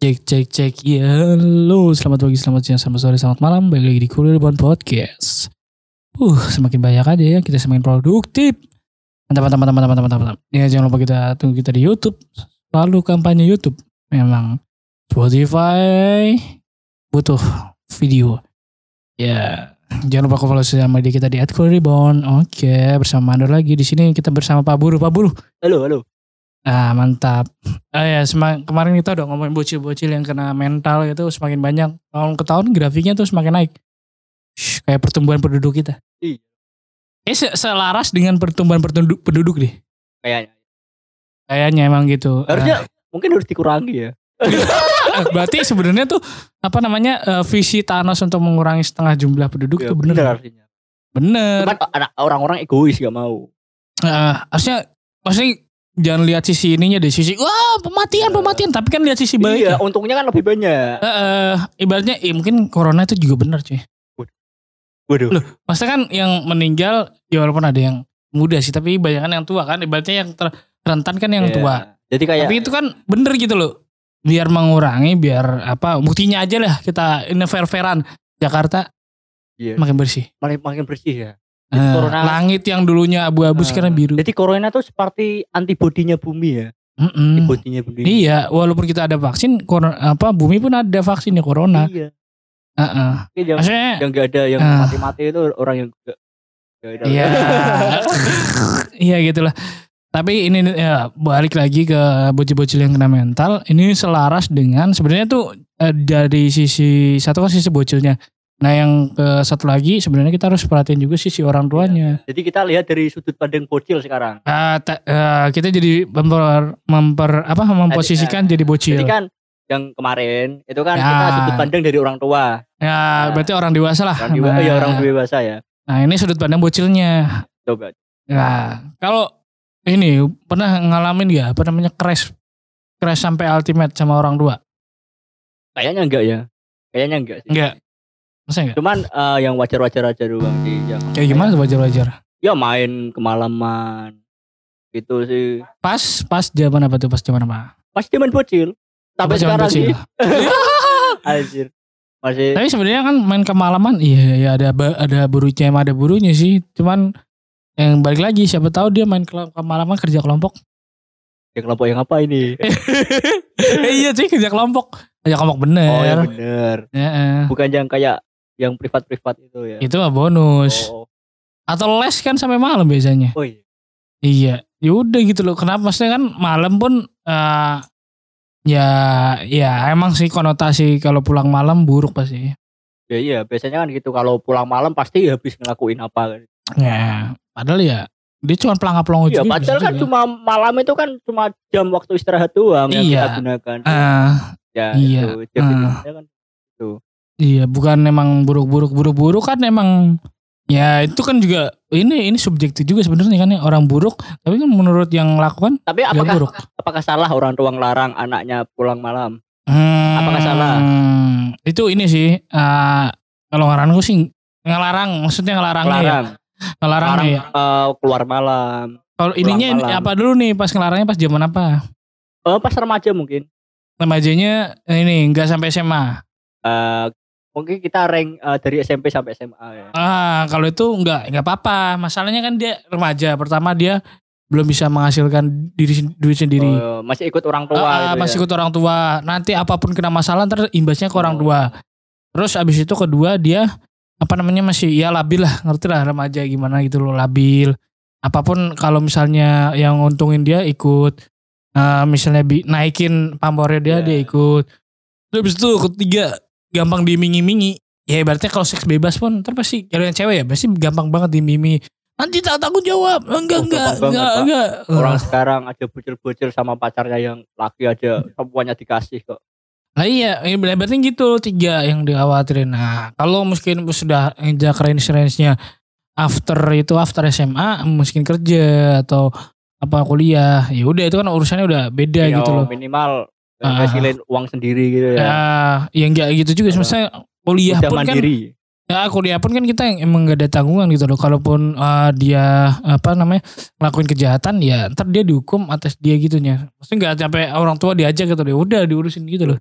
Cek cek cek. Ya Halo. Selamat pagi selamat siang selamat sore selamat malam. Balik lagi di Kuliah Depan Podcast. Uh semakin banyak aja ya kita semakin produktif. Mantap mantap mantap mantap mantap mantap. Ya jangan lupa kita tunggu kita di Youtube. Lalu kampanye Youtube. Memang Spotify Butuh video. Ya Jangan lupa follow sosial media kita di @kuliah Oke bersama Anda lagi di sini. Kita bersama Pak Buru Pak Buru Halo, halo. Ah mantap. Ah ya sema- kemarin kita udah ngomongin bocil-bocil yang kena mental gitu semakin banyak tahun ke tahun grafiknya tuh semakin naik. Shh, kayak pertumbuhan penduduk kita. Iya. Eh se- selaras dengan pertumbuhan penduduk, penduduk deh. Kayaknya. Kayaknya emang gitu. Harusnya mungkin harus dikurangi ya. Ah, berarti sebenarnya tuh apa namanya eh, visi Thanos untuk mengurangi setengah jumlah penduduk Ya, tuh bener. Bener. Cuman orang-orang egois gak mau. Ah, harusnya maksudnya jangan lihat sisi ininya deh sisi wah pematian pematian tapi kan lihat sisi baiknya. Iya, untungnya kan lebih banyak. Eh, eh, ibaratnya eh, mungkin corona itu juga benar cuy. Waduh. Loh, Maksudnya kan yang meninggal ya walaupun ada yang muda sih tapi banyak yang tua kan ibaratnya yang ter- rentan kan yang Iya. tua. Jadi kayak Tapi itu kan bener gitu loh. Biar mengurangi biar apa buktinya aja lah kita ini fair-fairan Jakarta Iya. makin bersih. makin makin bersih ya. Eh, corona- langit yang dulunya abu-abu Eh, sekarang biru. Jadi corona tuh seperti antibodinya bumi ya. Mm-mm. Antibodinya bumi. Iya, walaupun kita ada vaksin, kor- apa bumi pun ada vaksinnya corona. Iya. Heeh. Mungkin yang Maksudnya yang gak ada yang Ah. mati-mati itu orang yang gak, gak ada. Iya. Iya gitulah. Tapi ini ya balik lagi ke bocil-bocil yang kena mental. Ini selaras dengan sebenarnya tuh eh, dari sisi satu kan sisi bocilnya. Nah yang ke satu lagi sebenarnya kita harus perhatiin juga sisi orang tuanya. Jadi kita lihat dari sudut pandang bocil sekarang. Ah, ta- eh, kita jadi memper, memper apa memposisikan jadi bocil. Jadi kan yang kemarin itu kan Ya. kita sudut pandang dari orang tua. ya berarti orang dewasa lah. Orang dewasa, Nah, ya orang dewasa ya. Nah ini sudut pandang bocilnya. Coba. Nah, kalau ini pernah ngalamin gak apa namanya crash crash sampai ultimate sama orang tua? Kayaknya enggak ya. Kayaknya enggak sih. Enggak. Masa enggak? Cuman eh, yang wajar-wajar aja doang sih yang Kayak gimana tuh wajar-wajar? ya main kemalaman gitu sih. Pas pas zaman apa tuh pas zaman apa? Masih zaman bocil. Sampai Pas zaman sekarang bocil. sih. Anjir. Masih Tapi sebenarnya kan main kemalaman iya ya ada ada burunya ada burunya sih. Cuman yang balik lagi siapa tahu dia main ke- kemalaman kerja kelompok. ya kelompok yang apa ini? Eh, iya sih kerja kelompok. Kerja kelompok bener. Oh ya bener. Ya, eh. Bukan yang kayak yang privat-privat itu ya. Itu mah bonus. Oh, Atau les kan sampai malam biasanya. oh iya. Iya, ya udah gitu loh. Kenapa maksudnya kan malam pun eh ya ya emang sih konotasi kalau pulang malam buruk pasti. Ya iya, biasanya kan gitu kalau pulang malam pasti habis ngelakuin apa kan. Ya, padahal ya dia cuma pelangap-pelongo Iya, juga. padahal kan juga. cuma malam itu kan cuma jam waktu istirahat doang yang Iya. kita gunakan. Ah, ya, iya. itu. Jam Ah. istirahatnya kan iya, bukan emang buruk-buruk buruk-buruk kan emang ya itu kan juga ini ini subjektif juga sebenarnya kan ya orang buruk tapi kan menurut yang lakukan Tapi apakah buruk. apakah salah orang tua ngelarang anaknya pulang malam? Hmm, Apakah salah? Itu ini sih eh kalau ngelarang gue sih ngelarang maksudnya ya. Ngelarang, Ngelarang Ngelarang, ya. eh, keluar malam. Kalau ininya ini malam. apa dulu nih pas ngelarangnya pas zaman apa? Eh, pas remaja mungkin. Remajanya ini enggak sampai SMA. Eh, mungkin kita rank eh, dari SMP sampai SMA ya. Ah, kalau itu enggak enggak apa-apa. Masalahnya kan dia remaja. Pertama dia belum bisa menghasilkan diri duit sendiri. Oh, masih ikut orang tua Ah, gitu masih ya. ikut orang tua. Nanti apa pun kena masalah ntar imbasnya ke orang Oh. tua. Terus abis itu kedua dia apa namanya masih ya labil lah, ngerti lah remaja gimana gitu loh labil. Apa pun kalau misalnya yang untungin dia ikut eh, misalnya bi- naikin pamornya dia Iya. dia ikut. Terus itu ketiga gampang dimingi-mingi. Ya ibaratnya kalau seks bebas pun ntar pasti kalau yang cewek ya pasti gampang banget dimingi. Nanti tak tanggung jawab. Enggak, Oh, enggak, enggak, Pak. enggak. Orang sekarang aja bocil-bocil sama pacarnya yang laki aja semuanya dikasih kok. Nah iya, ini ber- berarti gitu tiga yang dikhawatirin. Nah kalau mungkin sudah injak range-range-nya after itu after SMA mungkin kerja atau apa kuliah, ya udah itu kan urusannya udah beda Ya, gitu loh. Minimal Ngasilin uang sendiri gitu ya. Ya, ya enggak gitu juga. Maksudnya kuliah pun kan, mandiri. ya kuliah pun kan kita yang emang gak ada tanggungan gitu loh. Kalaupun uh, dia apa namanya ngelakuin kejahatan, ya ntar dia dihukum atas dia gitunya. Maksudnya nggak sampai orang tua diajak gitu loh. Udah diurusin gitu loh.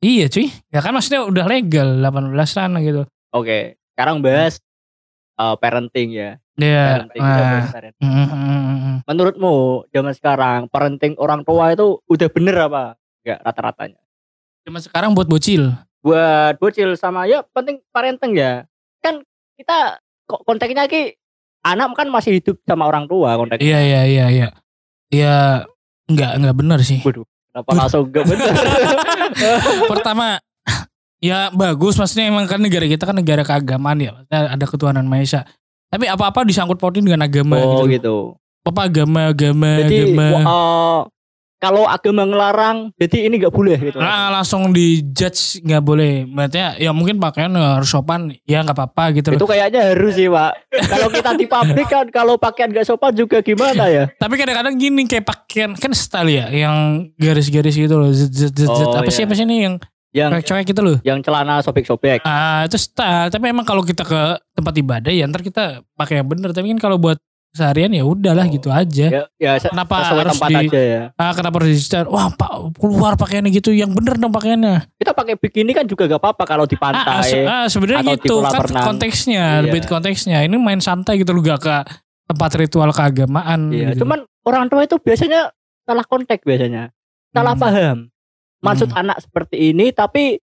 Iya cuy. Ya kan maksudnya udah legal 18-an gitu. Oke, sekarang bahas uh, parenting ya. Iya. Mm, mm, mm, mm. Menurutmu zaman sekarang parenting orang tua itu udah bener apa? Enggak rata-ratanya. Cuma sekarang buat bocil. Buat bocil sama ya penting parenting ya. Kan kita kok konteksnya ki anak kan masih hidup sama orang tua konteksnya. Iya iya iya iya. Ya nggak nggak benar sih. Waduh, kenapa langsung gak bener? Pertama ya bagus maksudnya emang kan negara kita kan negara keagamaan ya. Ada ketuhanan Maha Esa. Tapi apa-apa disangkut pautin dengan agama oh gitu. gitu. Apa agama agama Jadi agama. uh, kalau agama ngelarang, jadi ini nggak boleh gitu. Nah, langsung dijudge nggak boleh. Maksudnya ya mungkin pakaian harus sopan ya nggak apa-apa gitu Itu kayaknya harus sih pak. kalau kita di pabrik kan, kalau pakaian gak sopan juga gimana ya? Tapi kadang-kadang gini kayak pakaian kan style ya yang garis-garis gitu loh. Zet, zet, zet. Oh, apa sih iya. apa sih ini yang Yang cewek gitu loh. yang celana sobek-sobek. Ah itu style. Tapi emang kalau kita ke tempat ibadah ya ntar kita pakai yang bener. Tapi kan kalau buat seharian ya udahlah Oh. gitu aja. Ya, ya se- Kenapa sesuai harus tempat di aja ya. ah, kenapa harus di wah pak keluar pakaiannya gitu yang bener dong pakaiannya. Kita pakai bikini kan juga gak apa-apa kalau di Ah, ah, se- pantai. ah, sebenarnya gitu kan renang. konteksnya, Iya. lebih konteksnya. Ini main santai gitu loh gak ke tempat ritual keagamaan. Iya, gitu. cuman orang tua itu biasanya salah konteks biasanya. Salah Hmm. paham. Maksud anak seperti ini tapi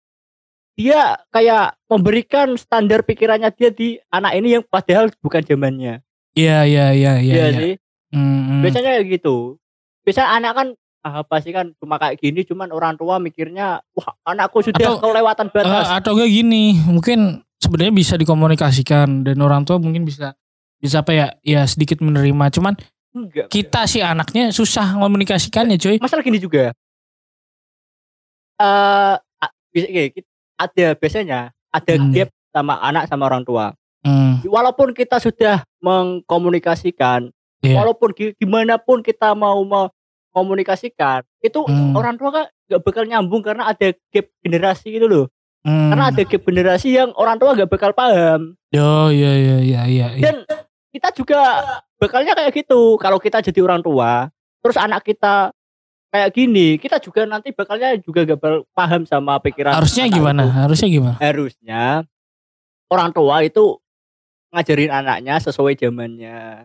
dia kayak memberikan standar pikirannya dia di anak ini yang padahal bukan zamannya. Iya iya iya iya. Iya iya. sih. Hmm, hmm. Biasanya kayak gitu. Biasanya anak kan ah, apa sih kan cuma kayak gini cuman orang tua mikirnya wah anakku sudah Atau- kelewatan Eh, batas. atau gak gini, mungkin sebenarnya bisa dikomunikasikan dan orang tua mungkin bisa bisa apa ya ya sedikit menerima. Cuman Enggak. kita sih anaknya susah komunikasikannya cuy. Masalah gini juga. Eh kayak gitu. ada biasanya ada Hmm. gap sama anak sama orang tua. Hmm, Walaupun kita sudah mengkomunikasikan, Iya. walaupun gi- gimana pun kita mau mengkomunikasikan, itu Hmm. orang tua kan gak bakal nyambung karena ada gap generasi gitu loh. hmm. Karena ada gap generasi yang orang tua gak bakal paham. Oh iya iya iya iya. Dan kita juga bakalnya kayak gitu. Kalau kita jadi orang tua, terus anak kita kayak gini, kita juga nanti bakalnya juga gak bakal paham sama pikiran. Harusnya gimana? itu. Harusnya gimana? Harusnya orang tua itu ngajarin anaknya sesuai zamannya.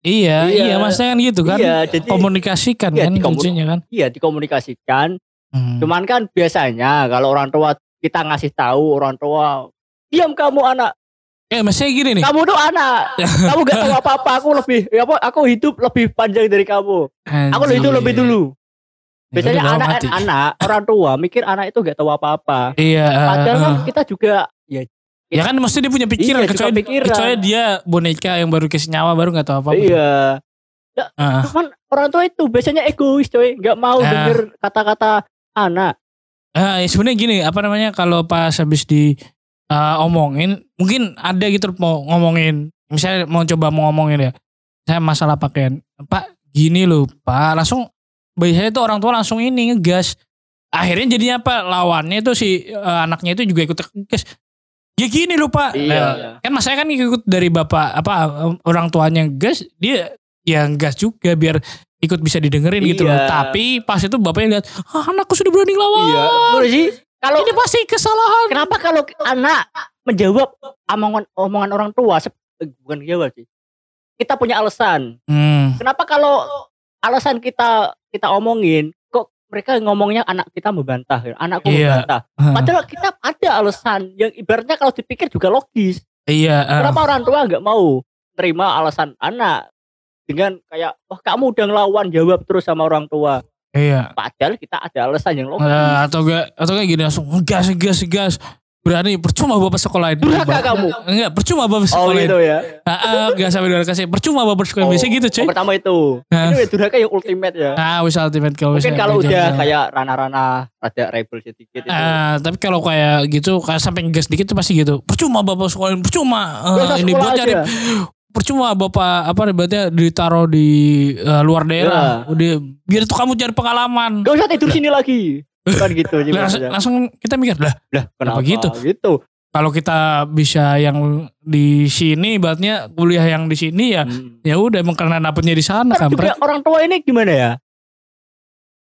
Iya, Iya. iya, maksudnya kan gitu kan. Iya, jadi komunikasikan Iya, kan dikomun- kuncinya kan. iya dikomunikasikan. Hmm. Cuman kan biasanya kalau orang tua kita ngasih tahu orang tua, diam kamu anak, Eh, maksudnya gini nih. kamu tuh anak, kamu gak tahu apa-apa, aku lebih, ya apa, aku hidup lebih panjang dari kamu, aku Anjir. hidup lebih dulu. Ya Biasanya udah, bawa anak, mati. anak orang tua mikir anak itu gak tahu apa-apa. Iya. eh, Padahal kan eh. kita juga ya Ya kan maksudnya dia punya pikiran, Iya, kecuali, pikiran. kecuali dia boneka yang baru kasih nyawa baru nggak tahu apa-apa. iya. Ah. Cuman orang tua itu biasanya egois coy, nggak mau Ah. denger kata-kata anak. Ya sebenarnya gini, apa namanya kalau pas habis di ah, omongin, mungkin ada gitu mau ngomongin, misalnya mau coba mau ngomongin ya, saya masalah pakaian, Pak gini loh, Pak langsung biasanya itu orang tua langsung ini ngegas. Akhirnya jadinya apa lawannya itu si eh, anaknya itu juga ikut ngegas. Ya gini loh Pak. Iya. Nah, kan masanya kan ikut dari bapak apa orang tuanya gas, dia yang gas juga biar ikut bisa didengerin gitu loh. Iya. Tapi pas itu bapaknya lihat, ah, anakku sudah berani lawan. Iya. Menurut sih kalau Ini pasti kesalahan. kenapa kalau anak menjawab omongan omongan orang tua eh, bukan jawab sih. Kita punya alasan. Hmm. Kenapa kalau alasan kita kita omongin mereka ngomongnya anak kita membantah, anakku Iya. membantah. Padahal kita ada alasan yang ibaratnya kalau dipikir juga logis. Iya. ah. Kenapa orang tua nggak mau terima alasan anak dengan kayak wah kamu udah ngelawan jawab terus sama orang tua. Iya. Padahal kita ada alasan yang logis. Eh, atau gak atau kayak gini langsung gas gas gas berani percuma bapak sekolahin Durhaka kamu. enggak percuma bapak Oh sekolahin gitu ya. ah gas sampai dua kasih percuma bapak sekolahin Oh, biasa gitu cuy oh, pertama itu. Nah. Ini durhaka yang ultimate ya. ah wis ultimate kalau Mungkin kalau udah kayak rana-rana rada rebel sedikit itu. Ah, tapi kalau kayak gitu kayak sampai gas dikit tuh pasti gitu. Percuma bapak sekolahin, percuma usah ini sekolah buat cari percuma bapak apa ibaratnya ditaruh di eh, luar daerah. Iya. Udah biar tuh kamu cari pengalaman. Gak usah tidur sini lagi. Bukan gitu sih Langsung, kita mikir lah Lah kenapa gitu? Gitu. kalau kita bisa yang di sini ibaratnya kuliah yang di sini ya Hmm. ya udah emang karena dapetnya di sana Kan juga orang tua ini gimana ya?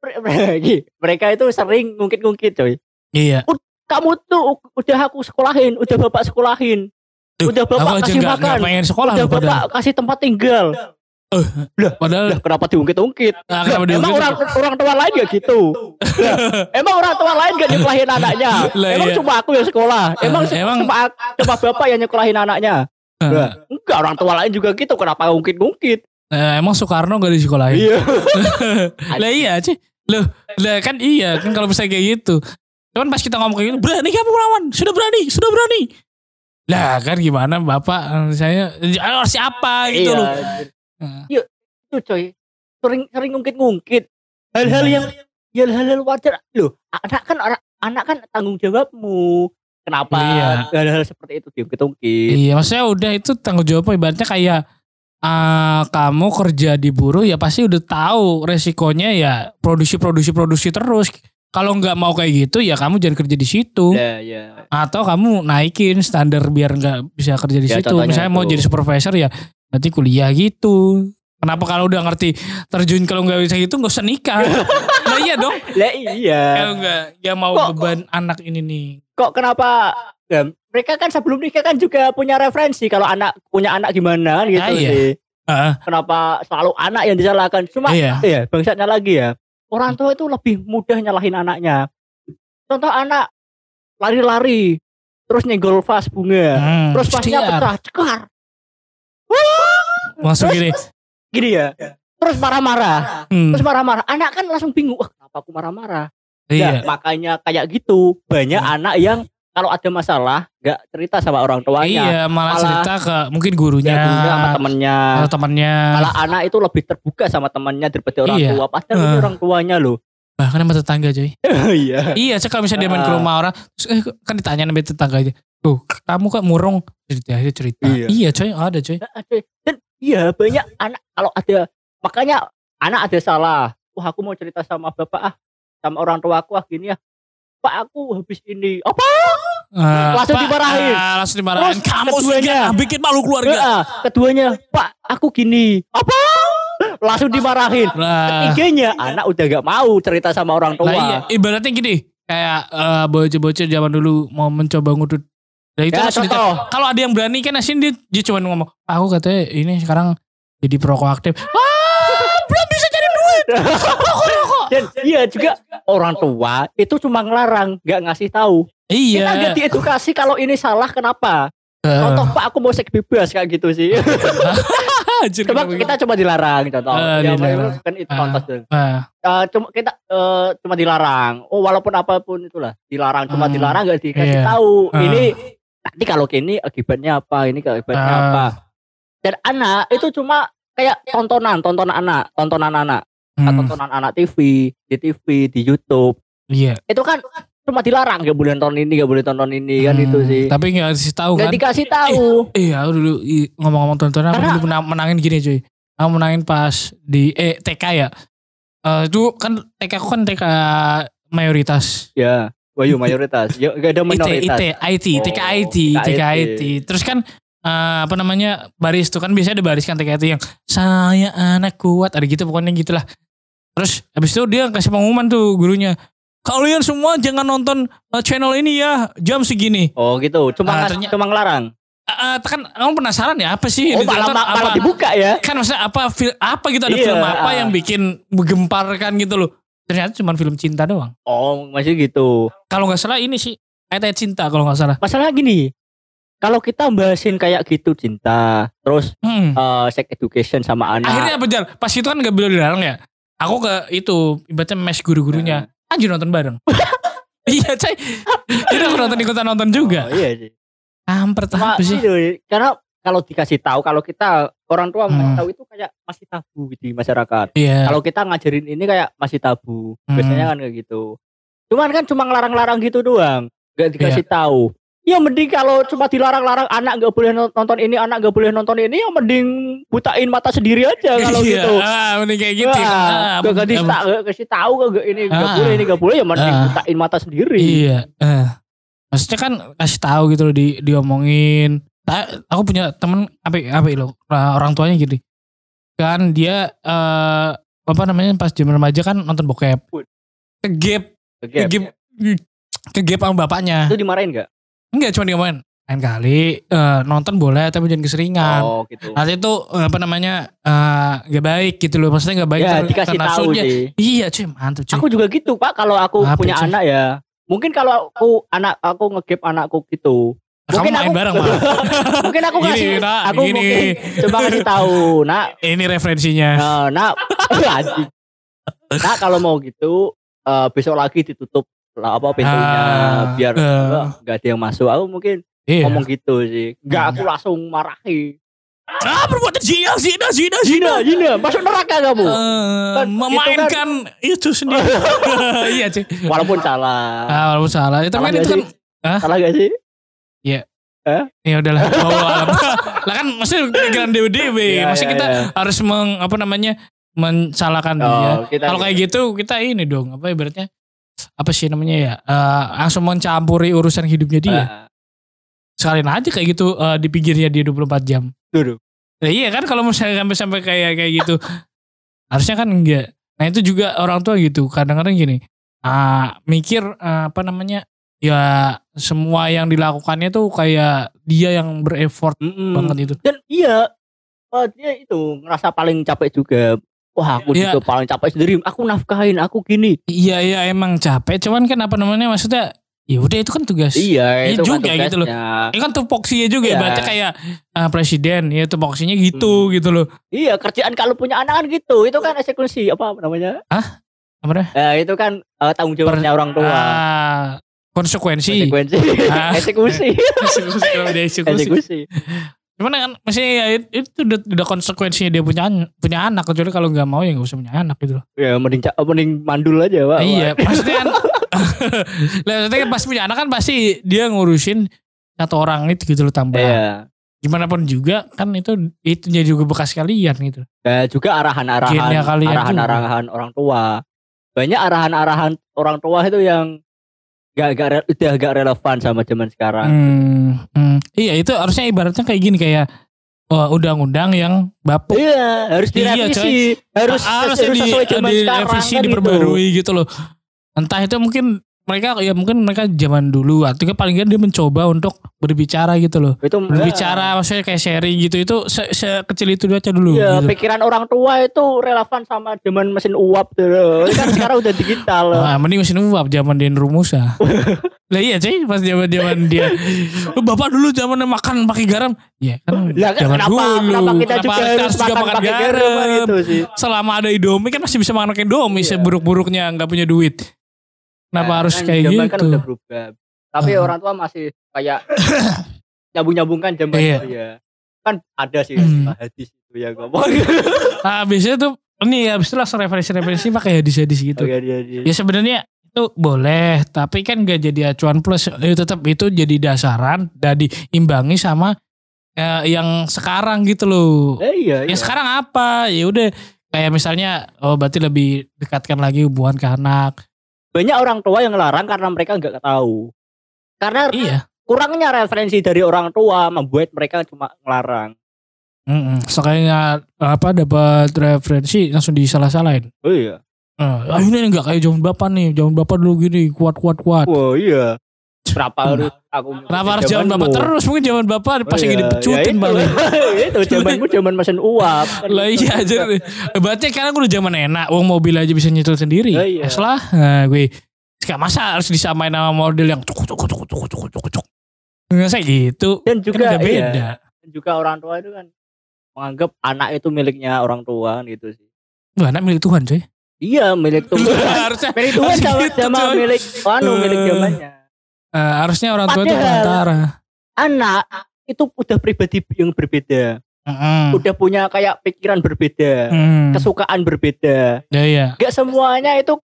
Mere- mere- Mereka itu sering ngungkit-ngungkit coy. Iya. Kamu tuh udah aku sekolahin, udah bapak sekolahin, Duh, udah bapak kasih makan, pengen sekolah udah bapak padahal. kasih tempat tinggal. Padahal Lah kenapa diungkit-ungkit? ah, kenapa Emang diungkit? orang orang tua lain gak gitu? Lah, emang orang tua lain gak nyekolahin anaknya? Lah, emang iya. cuma aku yang sekolah? Emang, Ah, emang- cuma cuma bapak yang nyekolahin anaknya? Ah, Lah, enggak orang tua lain juga gitu. Kenapa ngungkit-ngungkit? eh, emang Soekarno gak di sekolahin? Iya. lah iya sih. Loh, lah kan iya kan kalau misalnya kayak gitu. Cuman pas kita ngomong kayak gitu, berani kamu lawan, sudah berani, sudah berani. Lah kan gimana bapak eh, saya harus siapa gitu iya. loh. Nah, Itu coy. Sering sering ngungkit-ngungkit. Hal-hal yang ya hal-hal wajar. Loh, anak kan orang anak kan tanggung jawabmu. Kenapa Iya. hal-hal seperti itu diungkit-ungkit? Iya, maksudnya udah itu tanggung jawab ibaratnya kayak ah, kamu kerja di buruh ya pasti udah tahu resikonya ya produksi produksi produksi terus. Kalau nggak mau kayak gitu ya kamu jangan kerja di situ. Ya, ya. Atau kamu naikin standar biar nggak bisa kerja di Ya, situ. Misalnya mau itu. jadi supervisor ya nanti kuliah gitu. Kenapa kalau udah ngerti terjun kalau nggak bisa gitu nggak usah nikah. nah iya dong. Lah iya. Kalau nggak ya mau Kok- beban anak ini nih. kok kenapa ya, mereka kan sebelum nikah kan juga punya referensi kalau anak punya anak gimana kan gitu Ah, iya. sih. Ah, Kenapa selalu anak yang disalahkan? Cuma iya. ya bangsatnya lagi ya. Orang tua itu lebih mudah nyalahin anaknya. Contoh anak lari-lari terus nyenggol vas bunga. Hmm, Terus vasnya pecah, cekar. Langsung gini. Gini ya. Terus marah-marah. Hmm, Terus marah-marah. Anak kan langsung bingung. Wah, kenapa aku marah-marah? iya. Nah, makanya kayak gitu. Banyak anak yang kalau ada masalah nggak cerita sama orang tuanya. Iya, malah Malah- cerita ke mungkin Ya, gurunya, gurunya sama temennya. atau temannya. Malah anak itu lebih terbuka sama temannya daripada orang Iya. tua. Padahal Eh. orang tuanya loh. Bahkan sama tetangga coy. Iya. iya, cek kalau misalnya dia main ke Ah. rumah orang, terus eh, kan ditanya sama tetangganya. Tuh, kamu kok murung? Cerita, dia cerita. Iya. Iya coy, ada coy. Dan iya banyak anak kalau ada makanya anak ada salah. Wah aku mau cerita sama bapak ah sama orang tua aku ah gini ya. Pak aku habis ini. Apa? Ah, Langsung Pak, dimarahin. ah, langsung dimarahin. Terus Kamu keduanya. sudah bikin malu keluarga. Keduanya, Pak aku gini. Apa? Langsung dimarahin. Lah, Ketiganya anak udah gak mau cerita sama orang tua. lah iya, ibaratnya gini, kayak eh, bocah-bocah zaman dulu mau mencoba ngudut. Nah itu Ya. Kalau ada yang berani kan asin dia, dia cuma ngomong, aku katanya ini sekarang jadi proaktif. Ah, belum bisa cari duit. Rokok, rokok. Dan iya juga orang tua itu cuma ngelarang, nggak ngasih tahu. Iya. Kita nggak diedukasi kalau ini salah kenapa. Eh, Contoh Pak aku mau seks bebas kayak gitu sih. anjir, coba kita coba dilarang contoh. Eh, Ya, dilarang. kan itu Ah. contoh tuh. gitu? Ah, Eh, cuma kita eh, cuma dilarang. Oh walaupun apa pun itulah dilarang cuma Hmm. dilarang nggak dikasih Iya. tahu. Ah. Ini nanti kalau gini akibatnya apa? Ini akibatnya Ah. apa? Dan anak itu cuma kayak tontonan, tontonan anak, tontonan anak, hmm, tontonan anak TV, di TV, di YouTube. Iya. Itu kan cuma dilarang nggak boleh nonton ini, nggak boleh tonton ini kan Hmm, itu sih. Tapi nggak dikasih tahu Nggak kan. dikasih tahu. Iya, aku dulu ngomong-ngomong tontonan aku dulu menang- menangin gini cuy. Aku menangin pas di eh TK ya. Eh itu kan TK aku kan TK mayoritas. Ya, Wahyu mayoritas. Ya nggak ada IT, minoritas. IT, IT, TK Oh, IT, TK TK IT. Terus kan eh, apa namanya baris tuh kan biasanya ada baris kan TK itu yang saya anak kuat ada gitu pokoknya gitulah. Terus habis itu dia kasih pengumuman tuh gurunya. Kalian semua jangan nonton eh, channel ini ya jam segini. Oh gitu. Cuma ternyata- cuma ngelarang. Eh, kan kamu penasaran ya apa sih Oh malah, malah apa, dibuka ya. kan maksudnya apa fil- apa gitu ada Iya, film apa ah. yang bikin menggemparkan gitu loh. Ternyata cuma film cinta doang. Oh masih gitu. Kalau nggak salah ini sih ayat cinta kalau nggak salah. Masalah gini. Kalau kita bahasin kayak gitu cinta, terus Hmm. eh, sex education sama anak. Akhirnya apa Jar? Pas itu kan nggak boleh dilarang ya. Aku ke itu ibaratnya mes guru-gurunya. Anjir nonton bareng. iya coy. Jadi aku nonton ikutan nonton juga. Oh, iya sih. Cuma apa sih? itu, karena kalau dikasih tahu, kalau kita orang tua Hmm. tahu itu kayak masih tabu di masyarakat. Iya. Kalau kita ngajarin ini kayak masih tabu. Hmm. Biasanya kan kayak gitu. Cuman kan cuma ngelarang-larang gitu doang. Gak dikasih Iya. tahu. Ya mending kalau cuma dilarang-larang anak nggak boleh nonton ini, anak nggak boleh nonton ini, ya mending butain mata sendiri aja kalau Iya, gitu. Ah, mending kayak gitu. Wah, Ah, gak, gak kasih tahu gak ini gak Ah. boleh ini gak boleh ya mending Ah. butain mata sendiri. Iya. Eh. Maksudnya kan kasih tahu gitu loh di diomongin. Ta- Aku punya temen apa apa lo orang tuanya gitu. Kan dia eh apa namanya pas zaman remaja kan nonton bokep. Kegep, kegep ke gap sama bapaknya. Itu dimarahin gak? Enggak cuma dia main lain kali eh, nonton boleh tapi jangan keseringan. Oh gitu. Nanti itu eh, apa namanya eh, gak baik gitu loh. Maksudnya gak baik Ya dikasih karena tahu sih. Iya cuy mantap cuy. Aku juga gitu pak. Kalau aku Apa, punya cuy? anak ya. Mungkin kalau aku anak aku ngegap anakku gitu. Kamu mungkin main aku- bareng mah. mungkin aku Gini, ngasih. nak, aku gini. mungkin coba kasih tahu. Nak, Ini referensinya. nah, nak, anjing. Nak kalau mau gitu eh, besok lagi ditutup lah apa pintunya Ah, biar eh. nggak ada yang masuk. Aku mungkin Iya. ngomong gitu sih. Nggak aku langsung marahi. Ah perbuatan zina, zina, zina, zina. Zina, masuk neraka kamu. Eh, Kan itu memainkan itu sendiri. iya cuy. Walaupun salah. Ah, walaupun salah. Itu Salah kan itu kan sih? Salah gak sih? ya udahlah. Bawa alam. lah kan maksudnya pikiran dewe dewe. Iya, Maksudnya iya, kita iya. harus meng, apa namanya mensalahkan dia. Oh, kita Kalau kayak gitu kita ini dong apa ibaratnya apa sih namanya ya eh, langsung mencampuri urusan hidupnya dia. Ah, Sekalian aja kayak gitu eh, di pinggirnya dia 24 jam. Tuh, Nah, iya kan kalau misalnya sampai sampai kayak kayak gitu harusnya kan enggak. Nah itu juga orang tua gitu kadang-kadang gini ah mikir eh, apa namanya ya semua yang dilakukannya tuh kayak dia yang berefort Mm-mm. banget itu. Dan iya, eh, dia itu ngerasa paling capek juga. Wah, aku Iya. juga paling capek sendiri. Aku nafkahin, aku gini. Iya iya emang capek cuman kan apa namanya maksudnya ya udah itu kan tugas. Iya, Iya itu juga kan gitu loh. Ini kan tupoksinya juga Iya. ibaratnya kayak eh, presiden ya tupoksinya gitu gitu loh. Iya, kerjaan kalau punya anak kan gitu. Itu kan eksekusi apa namanya? Apa dah? Eh, itu kan eh, tanggung jawabnya orang tua. Ah, konsekuensi. Konsekuensi. Ah. eksekusi. Eksekusi, eksekusi. Cuman kan maksudnya ya it- itu udah, udah konsekuensinya dia punya punya anak kecuali kalau nggak mau ya nggak usah punya anak gitu loh. Ya mending mending mandul aja, Pak. iya, maksudnya kan lah kan pas punya anak kan pasti dia ngurusin satu orang itu gitu loh tambah. Iya. Gimana pun juga kan itu itu jadi juga bekas kalian gitu. Ya, juga arahan-arahan arahan-arahan orang tua. Banyak arahan-arahan orang tua itu yang gak, gak udah gak relevan sama zaman sekarang. Hmm, hmm. Iya itu harusnya ibaratnya kayak gini kayak oh, undang-undang yang bapuk Iya, harus Iya, direvisi. harus harus harus di, sesuai zaman sekarang direvisi kan gitu. diperbarui gitu. loh. Entah itu mungkin mereka ya mungkin mereka zaman dulu atau paling dia mencoba untuk berbicara gitu loh. Itu Berbicara maksudnya kayak sharing gitu itu se sekecil itu aja dulu Iya, gitu. pikiran orang tua itu relevan sama zaman mesin uap tuh. loh. Ini kan sekarang udah digital. loh. Ah, mending mesin uap zaman dia Rumusa. lah iya cuy pas zaman zaman dia "Oh, bapak dulu zaman makan pakai garam ya kan Lah kan zaman kenapa, dulu kenapa kita juga harus juga makan pakai garam kan gitu sih. selama ada Indomie kan masih bisa makan pakai Indomie Iya. seburuk-buruknya nggak punya duit kenapa Nah, harus kan kayak gitu kan udah berubah. Tapi Ah. orang tua masih kayak nyambung-nyambungkan zaman Iya. itu ya. Kan ada sih Hmm. hadis itu ya ngomong. nah biasanya tuh ini ya habis itu langsung referensi-referensi pakai hadis-hadis gitu Oke, dia, dia. ya sebenarnya itu boleh tapi kan gak jadi acuan plus Eh, tetap itu jadi dasaran dan diimbangi sama eh, yang sekarang gitu loh Eh, iya, iya. ya sekarang apa ya udah kayak misalnya oh berarti lebih dekatkan lagi hubungan ke anak Banyak orang tua yang ngelarang karena mereka nggak tahu. Karena iya kurangnya referensi dari orang tua membuat mereka cuma ngelarang. Mm-mm. Sekalinya apa dapat referensi langsung disalah-salahin. Oh iya. Ah, ini enggak kayak zaman bapak nih, zaman bapak dulu gini kuat kuat kuat. Wah iya berapa harus aku kenapa harus zaman bapak? Terus mungkin zaman bapak pas lagi iya, dipecutin ya malah. itu. Zamanmu zaman mesin uap. Lah iya aja kan. berarti sekarang aku udah zaman enak uang mobil aja bisa nyetel sendiri. Es iya. lah. Nah, gue sekarang masa harus disamain sama model yang cuk cuk cuk cuk cuk cuk cuk nggak saya gitu. Dan kan juga kan beda. Dan juga orang tua itu kan menganggap anak itu miliknya orang tua gitu sih. Wah, anak milik Tuhan cuy iya milik Tuhan. Milik Tuhan sama, gitu, milik Tuhan, milik eh. zamannya. Eh, harusnya orang tua itu Padahal- perantara. Anak itu udah pribadi yang berbeda, Mm-mm. udah punya kayak pikiran berbeda, Hmm. kesukaan berbeda. Ya iya. Gak semuanya itu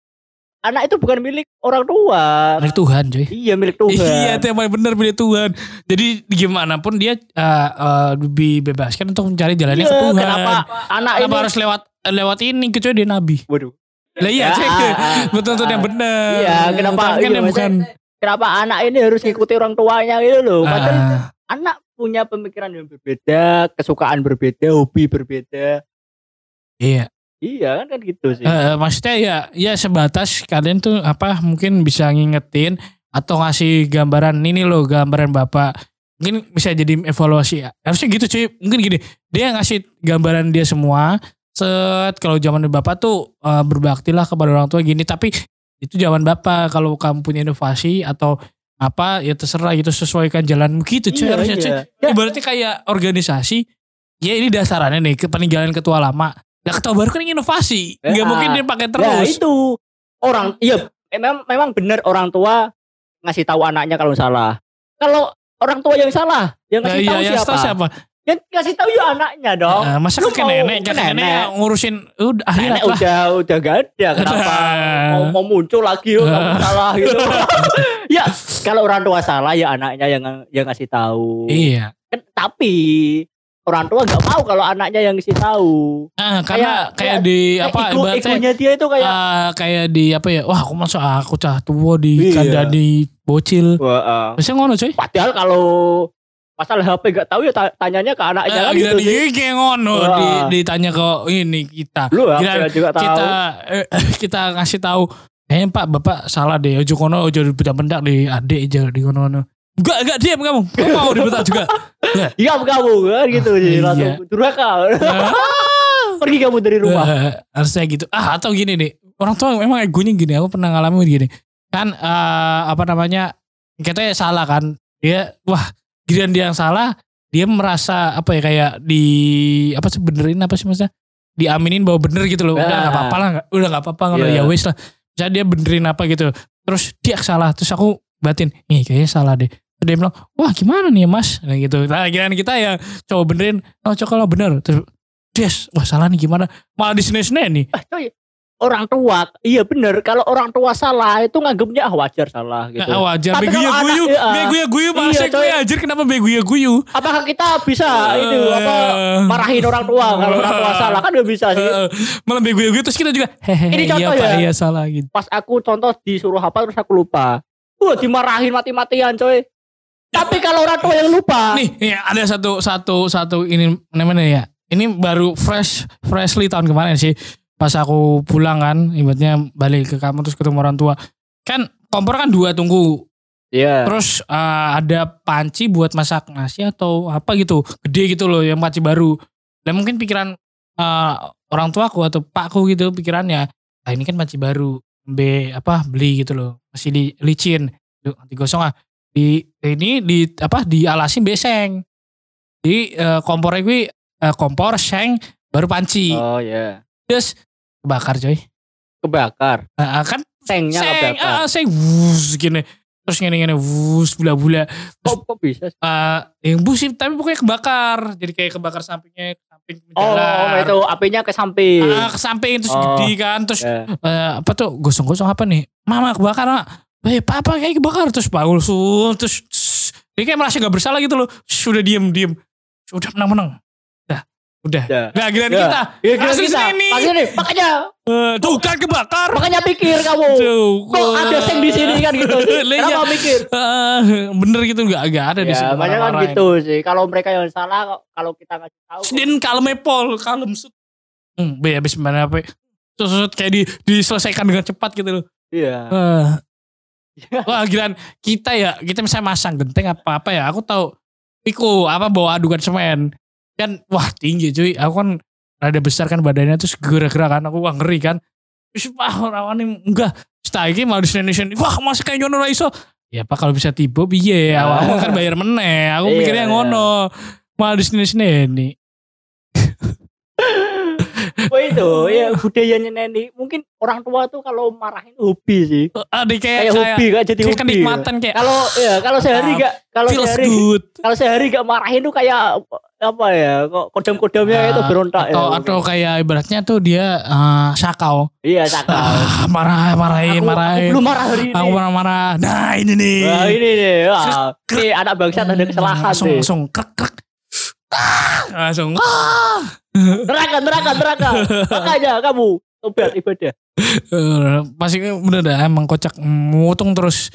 anak itu bukan milik orang tua. Milik Tuhan coy. Iya milik Tuhan. Iya, itu yang paling benar milik Tuhan. Jadi gimana pun dia eh, eh, dibebaskan untuk mencari jalannya Iya, ke Tuhan. Kenapa anak Kenapa ini? harus lewat lewat ini kecuali dia nabi. Waduh. Lah iya, Ya, cek. Betul-betul yang benar. Iya, kenapa? Tapi kan iya, yang bukan Kenapa anak ini harus ngikuti orang tuanya gitu loh? Padahal Ah, anak punya pemikiran yang berbeda, kesukaan berbeda, hobi berbeda. iya. Iya kan kan gitu sih. Eh, maksudnya ya ya sebatas kalian tuh apa mungkin bisa ngingetin atau ngasih gambaran ini loh gambaran bapak mungkin bisa jadi evaluasi ya harusnya gitu cuy mungkin gini dia ngasih gambaran dia semua set kalau zaman bapak tuh uh, berbaktilah kepada orang tua gini tapi itu zaman bapak kalau kamu punya inovasi atau apa ya terserah gitu sesuaikan jalanmu gitu cuy Iya, harusnya cuy iya. ibaratnya kayak organisasi ya ini dasarannya nih ke peninggalan ketua lama nah ketua baru kan inovasi nggak Ya. mungkin dia pakai Ya terus itu orang iya memang memang benar orang tua ngasih tahu anaknya kalau salah. Kalau orang tua yang salah, yang Nah, ngasih tahu iya, siapa? siapa? Yang ngasih tahu ya anaknya dong. Nah, masa Lu ke nenek, ke nenek, nenek. ngurusin udah akhirat Nenek lah. udah udah gak ada kenapa mau, mau muncul lagi oh, kamu salah gitu. ya kalau orang tua salah ya anaknya yang yang ngasih tahu. Iya. Kan, tapi orang tua nggak mau kalau anaknya yang ngasih tahu. Ah, karena kayak, Kayak- kayak- di Kayak apa ibaratnya dia itu kayak ah, kayak di apa ya? Wah, aku masuk aku cah tua di Iya. kandani bocil. Wah, ah. Biasanya ngono coy. Padahal kalau masalah HP gak tahu ya ta- tanyanya ke anaknya Eh, kan gila gitu di sih. kayak ngono di, ditanya ke ini kita. Lu Gila, HP juga tahu. kita eh, kita ngasih tahu kayaknya Pak Bapak salah deh ojo kono ojo bedak-bedak di adik aja di kono. Enggak, enggak diam kamu. Kamu mau dibedak juga. Iya kamu kan gitu sih Iya. langsung durhaka. Ah. Pergi kamu dari rumah. Eh, harusnya gitu. Ah atau gini nih. Orang tua memang egonya gini. Aku pernah ngalamin gini. Kan eh, apa namanya? Katanya salah kan. Dia wah giliran dia yang salah. Dia merasa apa ya kayak di apa sih benerin apa sih maksudnya? Diaminin bahwa bener gitu loh. Udah Ah. nggak apa-apa lah. Udah nggak apa-apa kalau Iya. ya wes lah. Misalnya dia benerin apa gitu. Terus dia salah. Terus aku batin. Nih kayaknya salah deh. Terus dia bilang, wah gimana nih ya mas? Nah gitu. Nah giliran kita ya coba benerin. Oh coba kalau bener. Terus Des, wah salah nih gimana? Malah di sini nih. Ah, coy, orang tua, iya bener. Kalau orang tua salah itu nganggapnya ah wajar salah gitu. Nah, wajar Tapi begu ya kalau guyu, iya. ya guyu malah Iya, gue anjir kenapa begu ya guyu? Apakah kita bisa itu Eh. apa marahin orang tua kalau orang tua salah kan gak bisa sih. Eh, malah begu ya guyu terus kita juga hehehe Ini iya contoh pak ya. iya salah gitu. Pas aku contoh disuruh apa terus aku lupa. Wah dimarahin mati-matian coy. Tapi kalau orang tua yang lupa. Nih, ya, ada satu satu satu ini namanya ya. Ini baru fresh freshly tahun kemarin sih. Pas aku pulang kan, ibaratnya balik ke kamar terus ketemu orang tua. Kan kompor kan dua tunggu Iya. Terus eh, ada panci buat masak nasi atau apa gitu. Gede gitu loh yang panci baru. Dan mungkin pikiran eh, orang tuaku atau pakku gitu pikirannya. Ah ini kan panci baru. B apa beli gitu loh. Masih di licin. Duh, digosong ah. Di ini di apa dialasin beseng. Di eh, kompornya gue eh, kompor seng baru panci. Oh iya. Terus kebakar coy. Kebakar. Ah, ah, kan Sengnya seng, kebakar. ah, seng wus gini. Terus gini-gini wus bula-bula. Kok, kok bisa sih? eh yang busi tapi pokoknya kebakar jadi kayak kebakar sampingnya ke samping Oh, jalan. itu apinya ke samping. ah, ke samping terus Oh. gede kan terus Ya. eh, apa tuh gosong-gosong apa nih mama kebakar mak eh papa kayak kebakar terus Paul sul terus tss, dia kayak merasa gak bersalah gitu loh sudah diem diem sudah menang menang udah udah Ya. Gak giliran Ya. kita Ya, Langsung kita. sini. Langsung nih. Makanya, Eh, tuh kan kebakar makanya pikir kamu. tuh Kok ada seng di sini kan gitu. Lah, iya. Kenapa mikir? Eh, bener gitu gak, gak ada di Ya, situ makanya kan gitu sih. Kalau mereka yang salah, kalau kita ngasih tahu. Din kalem Pol, kalem sut. Hmm, be habis mana apa? Terus kayak di, diselesaikan dengan cepat gitu loh. Iya. Wah. Wah gilaan kita ya, kita misalnya masang genteng apa apa ya, aku tahu Piko apa bawa adukan semen. Kan wah tinggi cuy, aku kan rada besar kan badannya terus gerak-gerak kan, aku wah ngeri kan. Terus wah ini enggak, setelah ini malah di wah masih kayak nyono iso. Ya pak kalau bisa tiba biye, awakmu kan bayar meneh. Aku Iya, pikirnya iya. ngono. Malah di sini. Oh itu, ya budayanya nenek. Mungkin orang tua tuh kalau marahin hobi sih. Ada kayak Kayak kayak, hobi kan jadi kayak hobi. kenikmatan kayak Kalau ya kalau sehari Ah, gak kalau sehari good. kalau sehari gak marahin tuh kayak apa ya? Kok kodam-kodamnya Ah, itu berontak atau ya. atau kayak ibaratnya tuh dia eh, sakau Iya, sakal. ah, marah marahin aku, marahin aku belum marah hari ini. aku marah-marah nah ini nih Wah, ini nih. Wah, ini anak bangsa ada kesalahan langsung langsung krek krek Ah, langsung ah. Neraka, neraka, neraka. Makanya kamu tobat ibadah. Pasti bener dah emang kocak mutung terus.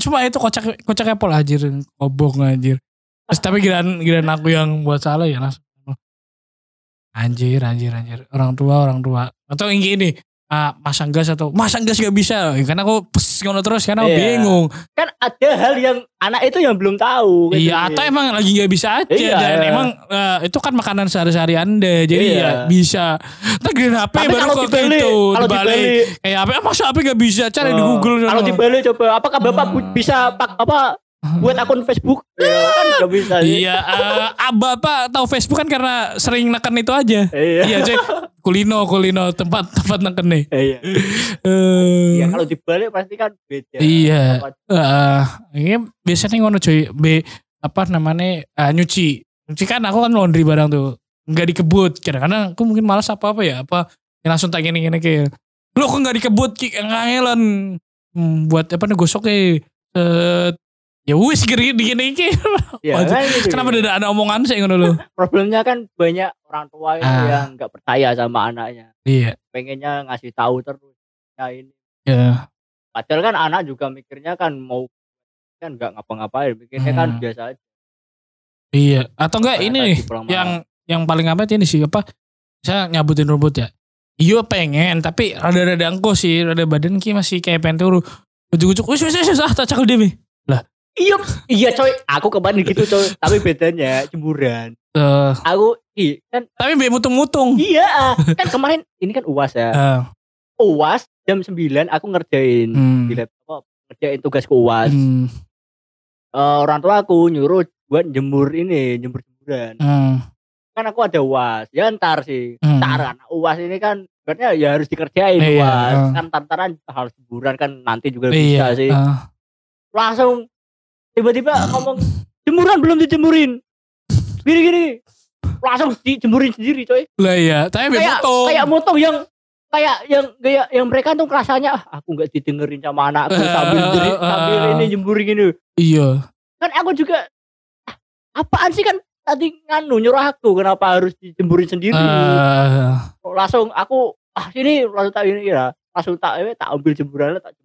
Cuma- itu kocak kocaknya pol anjir. Kobong anjir. Terus tapi giliran giliran aku yang buat salah ya langsung. Anjir anjir anjir. Orang tua orang tua. Atau yang gini ah, masang gas atau masang gas gak bisa karena aku pes ngono terus karena aku Iya. bingung kan ada hal yang anak itu yang belum tahu gitu. iya atau emang lagi gak bisa aja Iya, dan iya. emang eh, itu kan makanan sehari-hari anda jadi Iya. ya bisa tak HP tapi baru kalau dibeli itu kalau dibalik dibeli kayak apa masa HP gak bisa cari di Oh, Google kalau sono. dibeli coba apakah bapak Ah. bisa pak apa buat akun Facebook ya, kan nggak bisa sih Iya, eh, ah, Bapak tahu Facebook kan karena sering neken itu aja. iya iya, cuy. Kulino, kulino, tempat tempat neken nih. iya Eh, Iya, kalau dibalik pasti kan beda Iya. Eh, ini biasanya ngono cuy. B apa namanya eh, nyuci. Nyuci kan aku kan laundry barang tuh. Nggak dikebut. Kadang-kadang aku mungkin malas apa apa ya. Apa ya langsung tak gini-gini kayak. Lo kok nggak dikebut ki ngangelan. Hmm, buat apa nih gosok eh ya wis gini gini gini. Waduh, kan gitu. Kenapa ada ada omongan sih ngono lo? problemnya kan banyak orang tua Ah. yang nggak percaya sama anaknya Iya. pengennya ngasih tahu terus ya ini Ya. padahal kan anak juga mikirnya kan mau kan nggak ngapa-ngapain mikirnya kan Hmm. biasa aja Iya. Atau enggak ini nih yang yang paling apa ini sih apa? Saya nyabutin rumput ya. Iya pengen tapi rada-rada angko sih, rada badan ki masih kayak pengen turu. Ujuk-ujuk, wis wis wis ah tak cakal demi. Iya iya coy. Aku kemarin gitu coy. Tapi bedanya jemuran Eh, aku i kan tapi be mutung-mutung. iya kan kemarin ini kan uas ya. Eh, uas jam 9 aku ngerjain hmm, di laptop ngerjain tugas ke uas hmm, Eh, orang tua aku nyuruh buat jemur ini jemur jemuran. Hmm, kan aku ada uas ya ntar sih. Hmm. ntar anak uas ini kan berarti ya harus dikerjain Iya, uas eh. kan tantaran harus jemuran kan nanti juga Iya. bisa sih. eh, langsung tiba-tiba ngomong jemuran belum dijemurin. Gini gini langsung dijemurin sendiri coy. Lah iya, tapi kayak mutung. kayak motong yang kayak yang kayak yang mereka tuh rasanya ah, aku nggak didengerin sama anakku sambil jeri- sambil ini jemurin gini Iya. kan aku juga ah, apaan sih kan tadi nganu nyuruh aku kenapa harus dijemburin sendiri? Eh, langsung aku ah sini langsung tak ini ya. Langsung tak eh, tak ambil jemurannya tak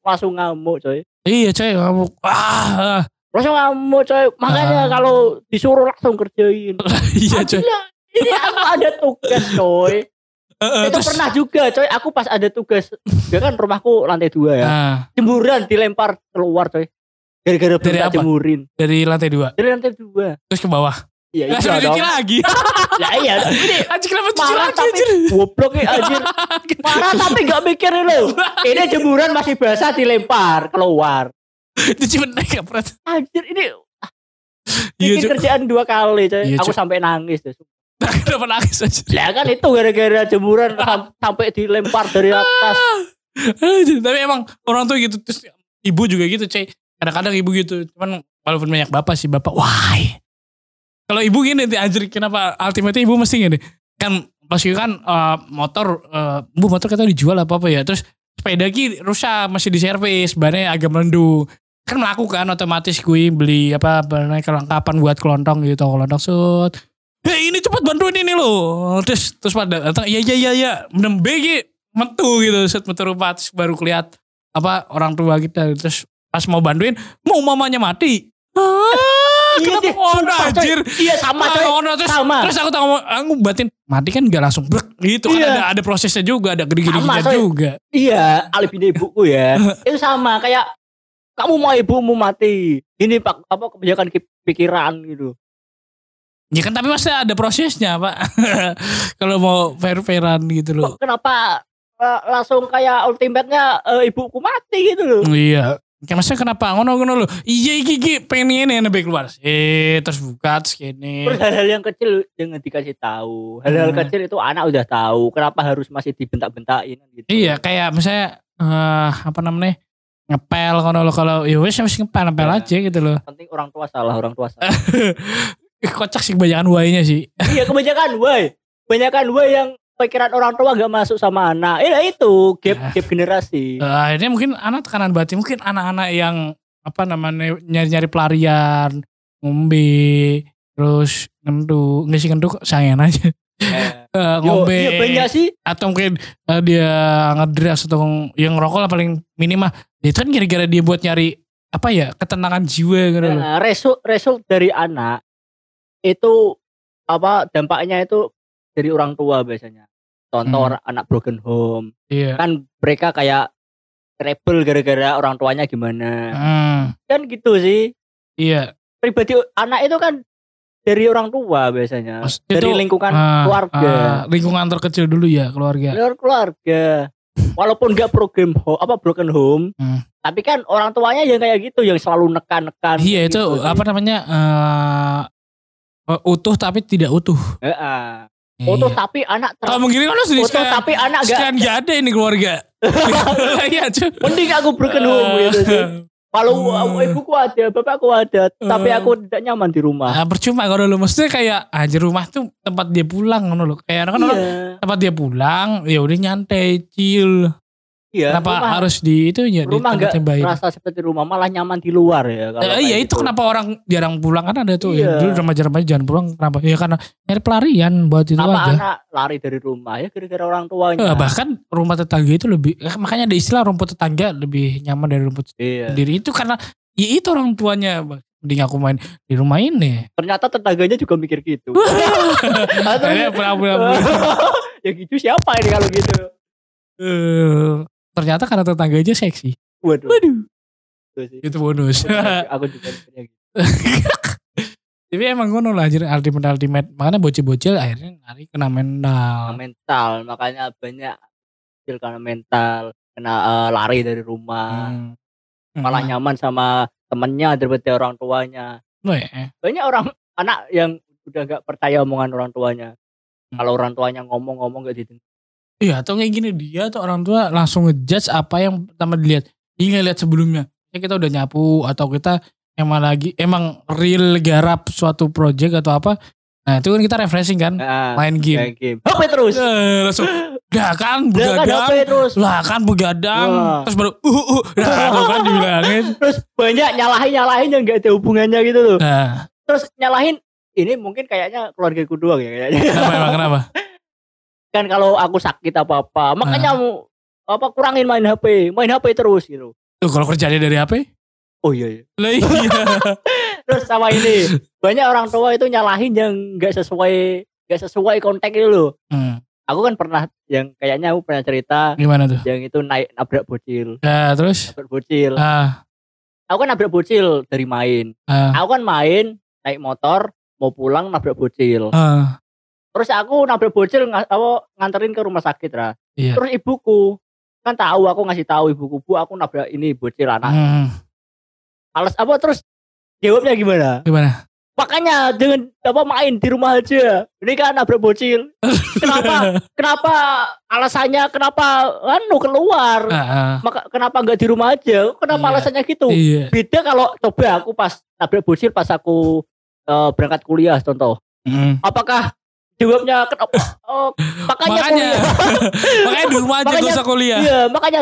langsung ngamuk coy iya coy kamu ah langsung ngamuk coy makanya Ah. kalau disuruh langsung kerjain iya coy. Ini aku ada tugas coy. Eh, itu terus- pernah juga coy. Aku pas ada tugas ya kan rumahku lantai dua ya. Ah, jemuran dilempar keluar coy. Gara-gara belum Dari tak jemurin. Dari lantai dua? Dari lantai dua. Terus ke bawah. Iya Lah iya suruh dong cuci lagi. ya iya ini Anjir kenapa cuci marah lagi tapi anjir? goblok ya anjir marah tapi nggak mikir lo ini jemuran masih basah dilempar keluar Cuci bener ya Prat. anjir ini Iya bikin Cuk. kerjaan dua kali coy Iya, aku sampai nangis deh Kenapa nangis anjir? lah kan itu gara-gara jemuran sam- sampai dilempar dari atas Anjir, Tapi emang orang tua gitu terus ibu juga gitu cuy. Kadang-kadang ibu gitu. Cuman walaupun banyak bapak sih bapak why. Kalau ibu gini nanti anjir kenapa ultimate ibu mesti gini. Kan pas itu kan eh, motor eh, bu motor kata dijual apa apa ya. Terus sepeda ki rusak masih diservis, bannya agak melendu. Kan melakukan otomatis gue beli apa namanya, kelengkapan buat kelontong gitu, kelontong sut. Hei ini cepat bantuin ini loh. Terus terus pada datang iya iya iya menembe ki metu gitu set metu rupa baru keliat apa orang tua kita terus pas mau bantuin mau mamanya mati. Ah, Iya kenapa anjir? iya sama coy ngono, terus, sama. terus aku tahu aku batin mati kan gak langsung brek gitu kan Iya. ada ada prosesnya juga ada coy. juga. Iya, alibinya ibuku ya. itu sama kayak kamu mau ibumu mati. Ini pak apa kebanyakan ki- pikiran gitu. Ya kan tapi pasti ada prosesnya pak. Kalau mau fair-fairan gitu loh. Kenapa eh, langsung kayak ultimate-nya eh, ibuku mati gitu loh. Iya. Kayak maksudnya kenapa ngono-ngono lo. Iya iki iki pengen ini keluar. Eh terus buka terus kene. Terus hal-hal yang kecil jangan dikasih tahu. Hal-hal Hmm. kecil itu anak udah tahu. Kenapa harus masih dibentak-bentakin gitu. Iya kayak misalnya eh apa namanya ngepel ngono lo kalau ya wes wes ngepel ngepel Iya. aja gitu loh. Penting orang tua salah, orang tua salah. Kocak sih kebanyakan wainya sih. iya, kebanyakan why. Kebanyakan why yang pikiran orang tua gak masuk sama anak. Ya itu gap Ya. gap generasi. Eh, akhirnya mungkin anak tekanan batin mungkin anak-anak yang apa namanya nyari-nyari pelarian ngombe terus ngendu nggak sih ngendu sayang aja Eh, yo, ngombe iya banyak sih. atau mungkin eh, dia ngedras atau yang ngerokok lah paling minim mah itu kan gara-gara dia buat nyari apa ya ketenangan jiwa gitu loh Nah, result result dari anak itu apa dampaknya itu dari orang tua biasanya. contoh Hmm. anak broken home Iya. kan mereka kayak rebel gara-gara orang tuanya gimana Hmm, kan gitu sih iya. pribadi anak itu kan dari orang tua biasanya Mas- dari itu, lingkungan ah, keluarga ah, lingkungan terkecil dulu ya keluarga. Dari keluarga walaupun nggak program ho- apa broken home Hmm. tapi kan orang tuanya yang kayak gitu yang selalu nekan-nekan Iya itu gitu sih. apa namanya eh, utuh tapi tidak utuh. Heeh. Utuh Iya. tapi anak ter- Kalau begini kan sedih utuh sekalian, tapi anak gak sekalian gak ada ini keluarga. Iya mending aku broken home gitu sih kalau Hmm. ibuku ada bapakku ada tapi Hmm. aku tidak nyaman di rumah Nah, percuma kalau lu maksudnya kayak anjir rumah tuh tempat dia pulang ngono loh. Kayak kan iya tempat dia pulang ya udah nyantai chill. Iya. Kenapa rumah, harus di itu ya di rumah nggak tempat merasa seperti rumah malah nyaman di luar ya kalau Eh, kayak iya itu gitu. kenapa orang jarang pulang? Kan ada tuh ya Iya. dulu remaja-remaja jangan pulang kenapa? Ya karena nyari pelarian buat itu kenapa aja. anak lari dari rumah ya gara-gara orang tuanya? Eh, bahkan rumah tetangga itu lebih eh, makanya ada istilah rumput tetangga lebih nyaman dari rumput iya. sendiri. Itu karena ya itu orang tuanya mending aku main di rumah ini. Ternyata tetangganya juga mikir gitu. Kayaknya pura-pura ya gitu siapa ini kalau gitu? Eh, ternyata karena tetangga aja seksi. Waduh. Waduh. Itu itu bonus. Aku juga mikirnya gitu. Tapi emang ngono lah anjir ultimate ultimate makanya bocil-bocil akhirnya lari kena mental. Mental makanya banyak kecil karena mental kena eh, lari dari rumah. Hmm. malah Hmm. nyaman sama temennya daripada orang tuanya. Oh, ya. banyak orang anak yang udah gak percaya omongan orang tuanya. Hmm. kalau orang tuanya ngomong-ngomong gak didengar Iya atau kayak gini dia atau orang tua langsung ngejudge apa yang pertama dilihat. Dia lihat sebelumnya. Ya kita udah nyapu atau kita emang lagi emang real garap suatu project atau apa. Nah itu kan kita refreshing kan. nah, Main game. main game HP terus Eh, langsung dah kan kan begadang. Terus Lah kan begadang. Wah. Terus baru uh uh. Nah tuh kan dibilangin. terus banyak nyalahin nyalahin yang gak ada hubungannya gitu loh Nah terus nyalahin ini mungkin kayaknya keluarga ku doang ya kayaknya kenapa emang kenapa? kan kalau aku sakit apa apa makanya mu- apa kurangin main HP main HP terus gitu Tuh kalau kerjanya dari HP? oh iya, iya. Lah iya. terus sama ini banyak orang tua itu nyalahin yang nggak sesuai nggak sesuai konteks itu loh Hmm, aku kan pernah yang kayaknya aku pernah cerita gimana tuh? yang itu naik nabrak bocil Nah terus? nabrak bocil Ah, aku kan nabrak bocil dari main ah, aku kan main naik motor mau pulang nabrak bocil ah. Terus aku nabrak bocil apa, nganterin ke rumah sakit lah Iya. terus ibuku kan tahu aku ngasih tahu ibuku bu aku nabrak ini bocil anak Hmm, Alas apa terus jawabnya gimana gimana? makanya dengan apa main di rumah aja ini kan nabrak bocil kenapa kenapa alasannya kenapa anu keluar Ah, ah. maka kenapa nggak di rumah aja kenapa Iya. alasannya gitu Iya. beda kalau coba aku pas nabrak bocil pas aku eh, berangkat kuliah contoh Mm. apakah jawabnya kenapa oh, makanya, Makanya, kuliah makanya di rumah aja gak Makanya- usah kuliah. iya makanya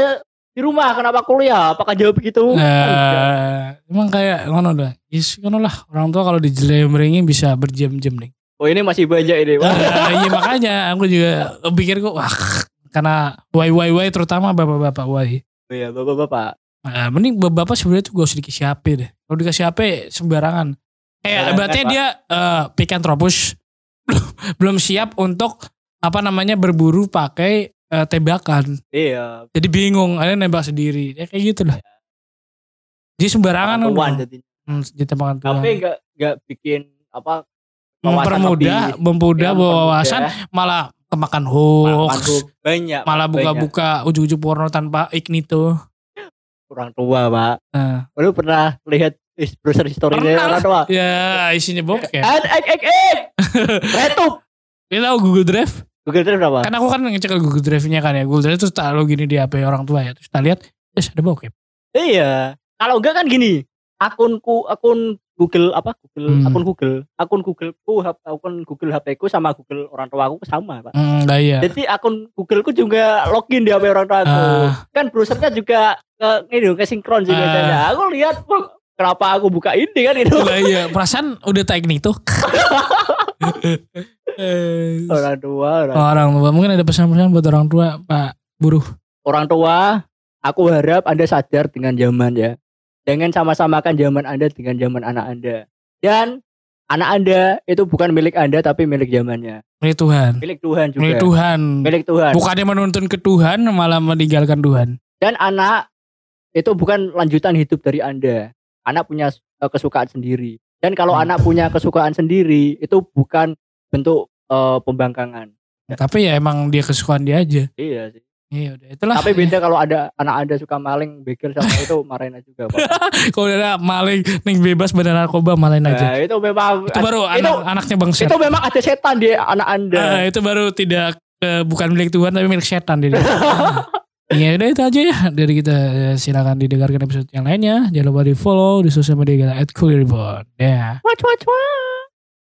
di rumah kenapa kuliah apakah jawab begitu Nah, emang kayak ngono dah. Is ngono lah. Orang tua kalau dijelembrengi bisa berjam-jam nih. oh ini masih banyak ini. Ah, iya makanya aku juga pikir kok wah karena why why why terutama bapak-bapak why. oh iya bapak-bapak Nah, mending bapak sebenarnya tuh gak usah dikasih HP deh. Kalau dikasih HP sembarangan. Eh, Sembarangan, berarti Pak. dia eh pikantropus belum siap untuk apa namanya berburu pakai eh, tembakan. iya Jadi bingung, ada nembak sendiri. Ya kayak gitu lah. Jadi sembarangan jadi Hmm, ditembakan Tuhan. tapi nggak nggak bikin apa mempermudah, mempermudah ya, wawasan malah kemakan makan hoax, hoax. banyak malah buka-buka ujung-ujung porno tanpa ignito. orang tua pak Nah, lu pernah lihat browser history Pernah orang tua ya isinya bokep. eh eh eh eh retup Kita tahu Google Drive? Google Drive berapa Kan aku kan ngecek Google Drive-nya kan ya. Google Drive terus tak login di HP orang tua ya. Terus kita lihat, terus ada bokep. iya kalau enggak kan gini akunku akun Google apa Google Hmm. akun Google akun Googleku akun Google HP ku sama Google orang tua aku sama pak Hmm, lah iya. jadi akun Googleku juga login di HP orang tua aku Ah. kan browsernya juga ke ini ke sinkron sih Ah. biasanya aku lihat wah, kenapa aku buka ini kan itu Lah iya, perasaan udah ignito. Eh, orang tua orang, orang tua mungkin ada pesan-pesan buat orang tua Pak Buruh. orang tua aku harap anda sadar dengan zaman ya jangan sama-samakan zaman anda dengan zaman anak anda dan anak anda itu bukan milik anda tapi milik zamannya Milik Tuhan. milik Tuhan juga Milik Tuhan. milik Tuhan Bukannya menuntun ke Tuhan malah meninggalkan Tuhan. dan anak itu bukan lanjutan hidup dari anda anak punya eh, kesukaan sendiri dan kalau Hmm. anak punya kesukaan sendiri itu bukan bentuk eh, pembangkangan Tapi ya emang dia kesukaan dia aja. iya sih Iya udah itulah. tapi beda kalau ada anak anda suka maling begal sama itu marahin aja juga. Kalau udah maling ning bebas bener narkoba malain aja. Nah, itu memang itu baru itu, anak anaknya bangsat. itu memang ada setan di anak anda Ah, itu baru tidak eh, bukan milik Tuhan tapi milik setan dia. Iya udah itu aja ya dari kita Eh, silakan didengarkan episode yang lainnya jangan lupa di follow di sosial media kita at Ya. Watch, watch, watch.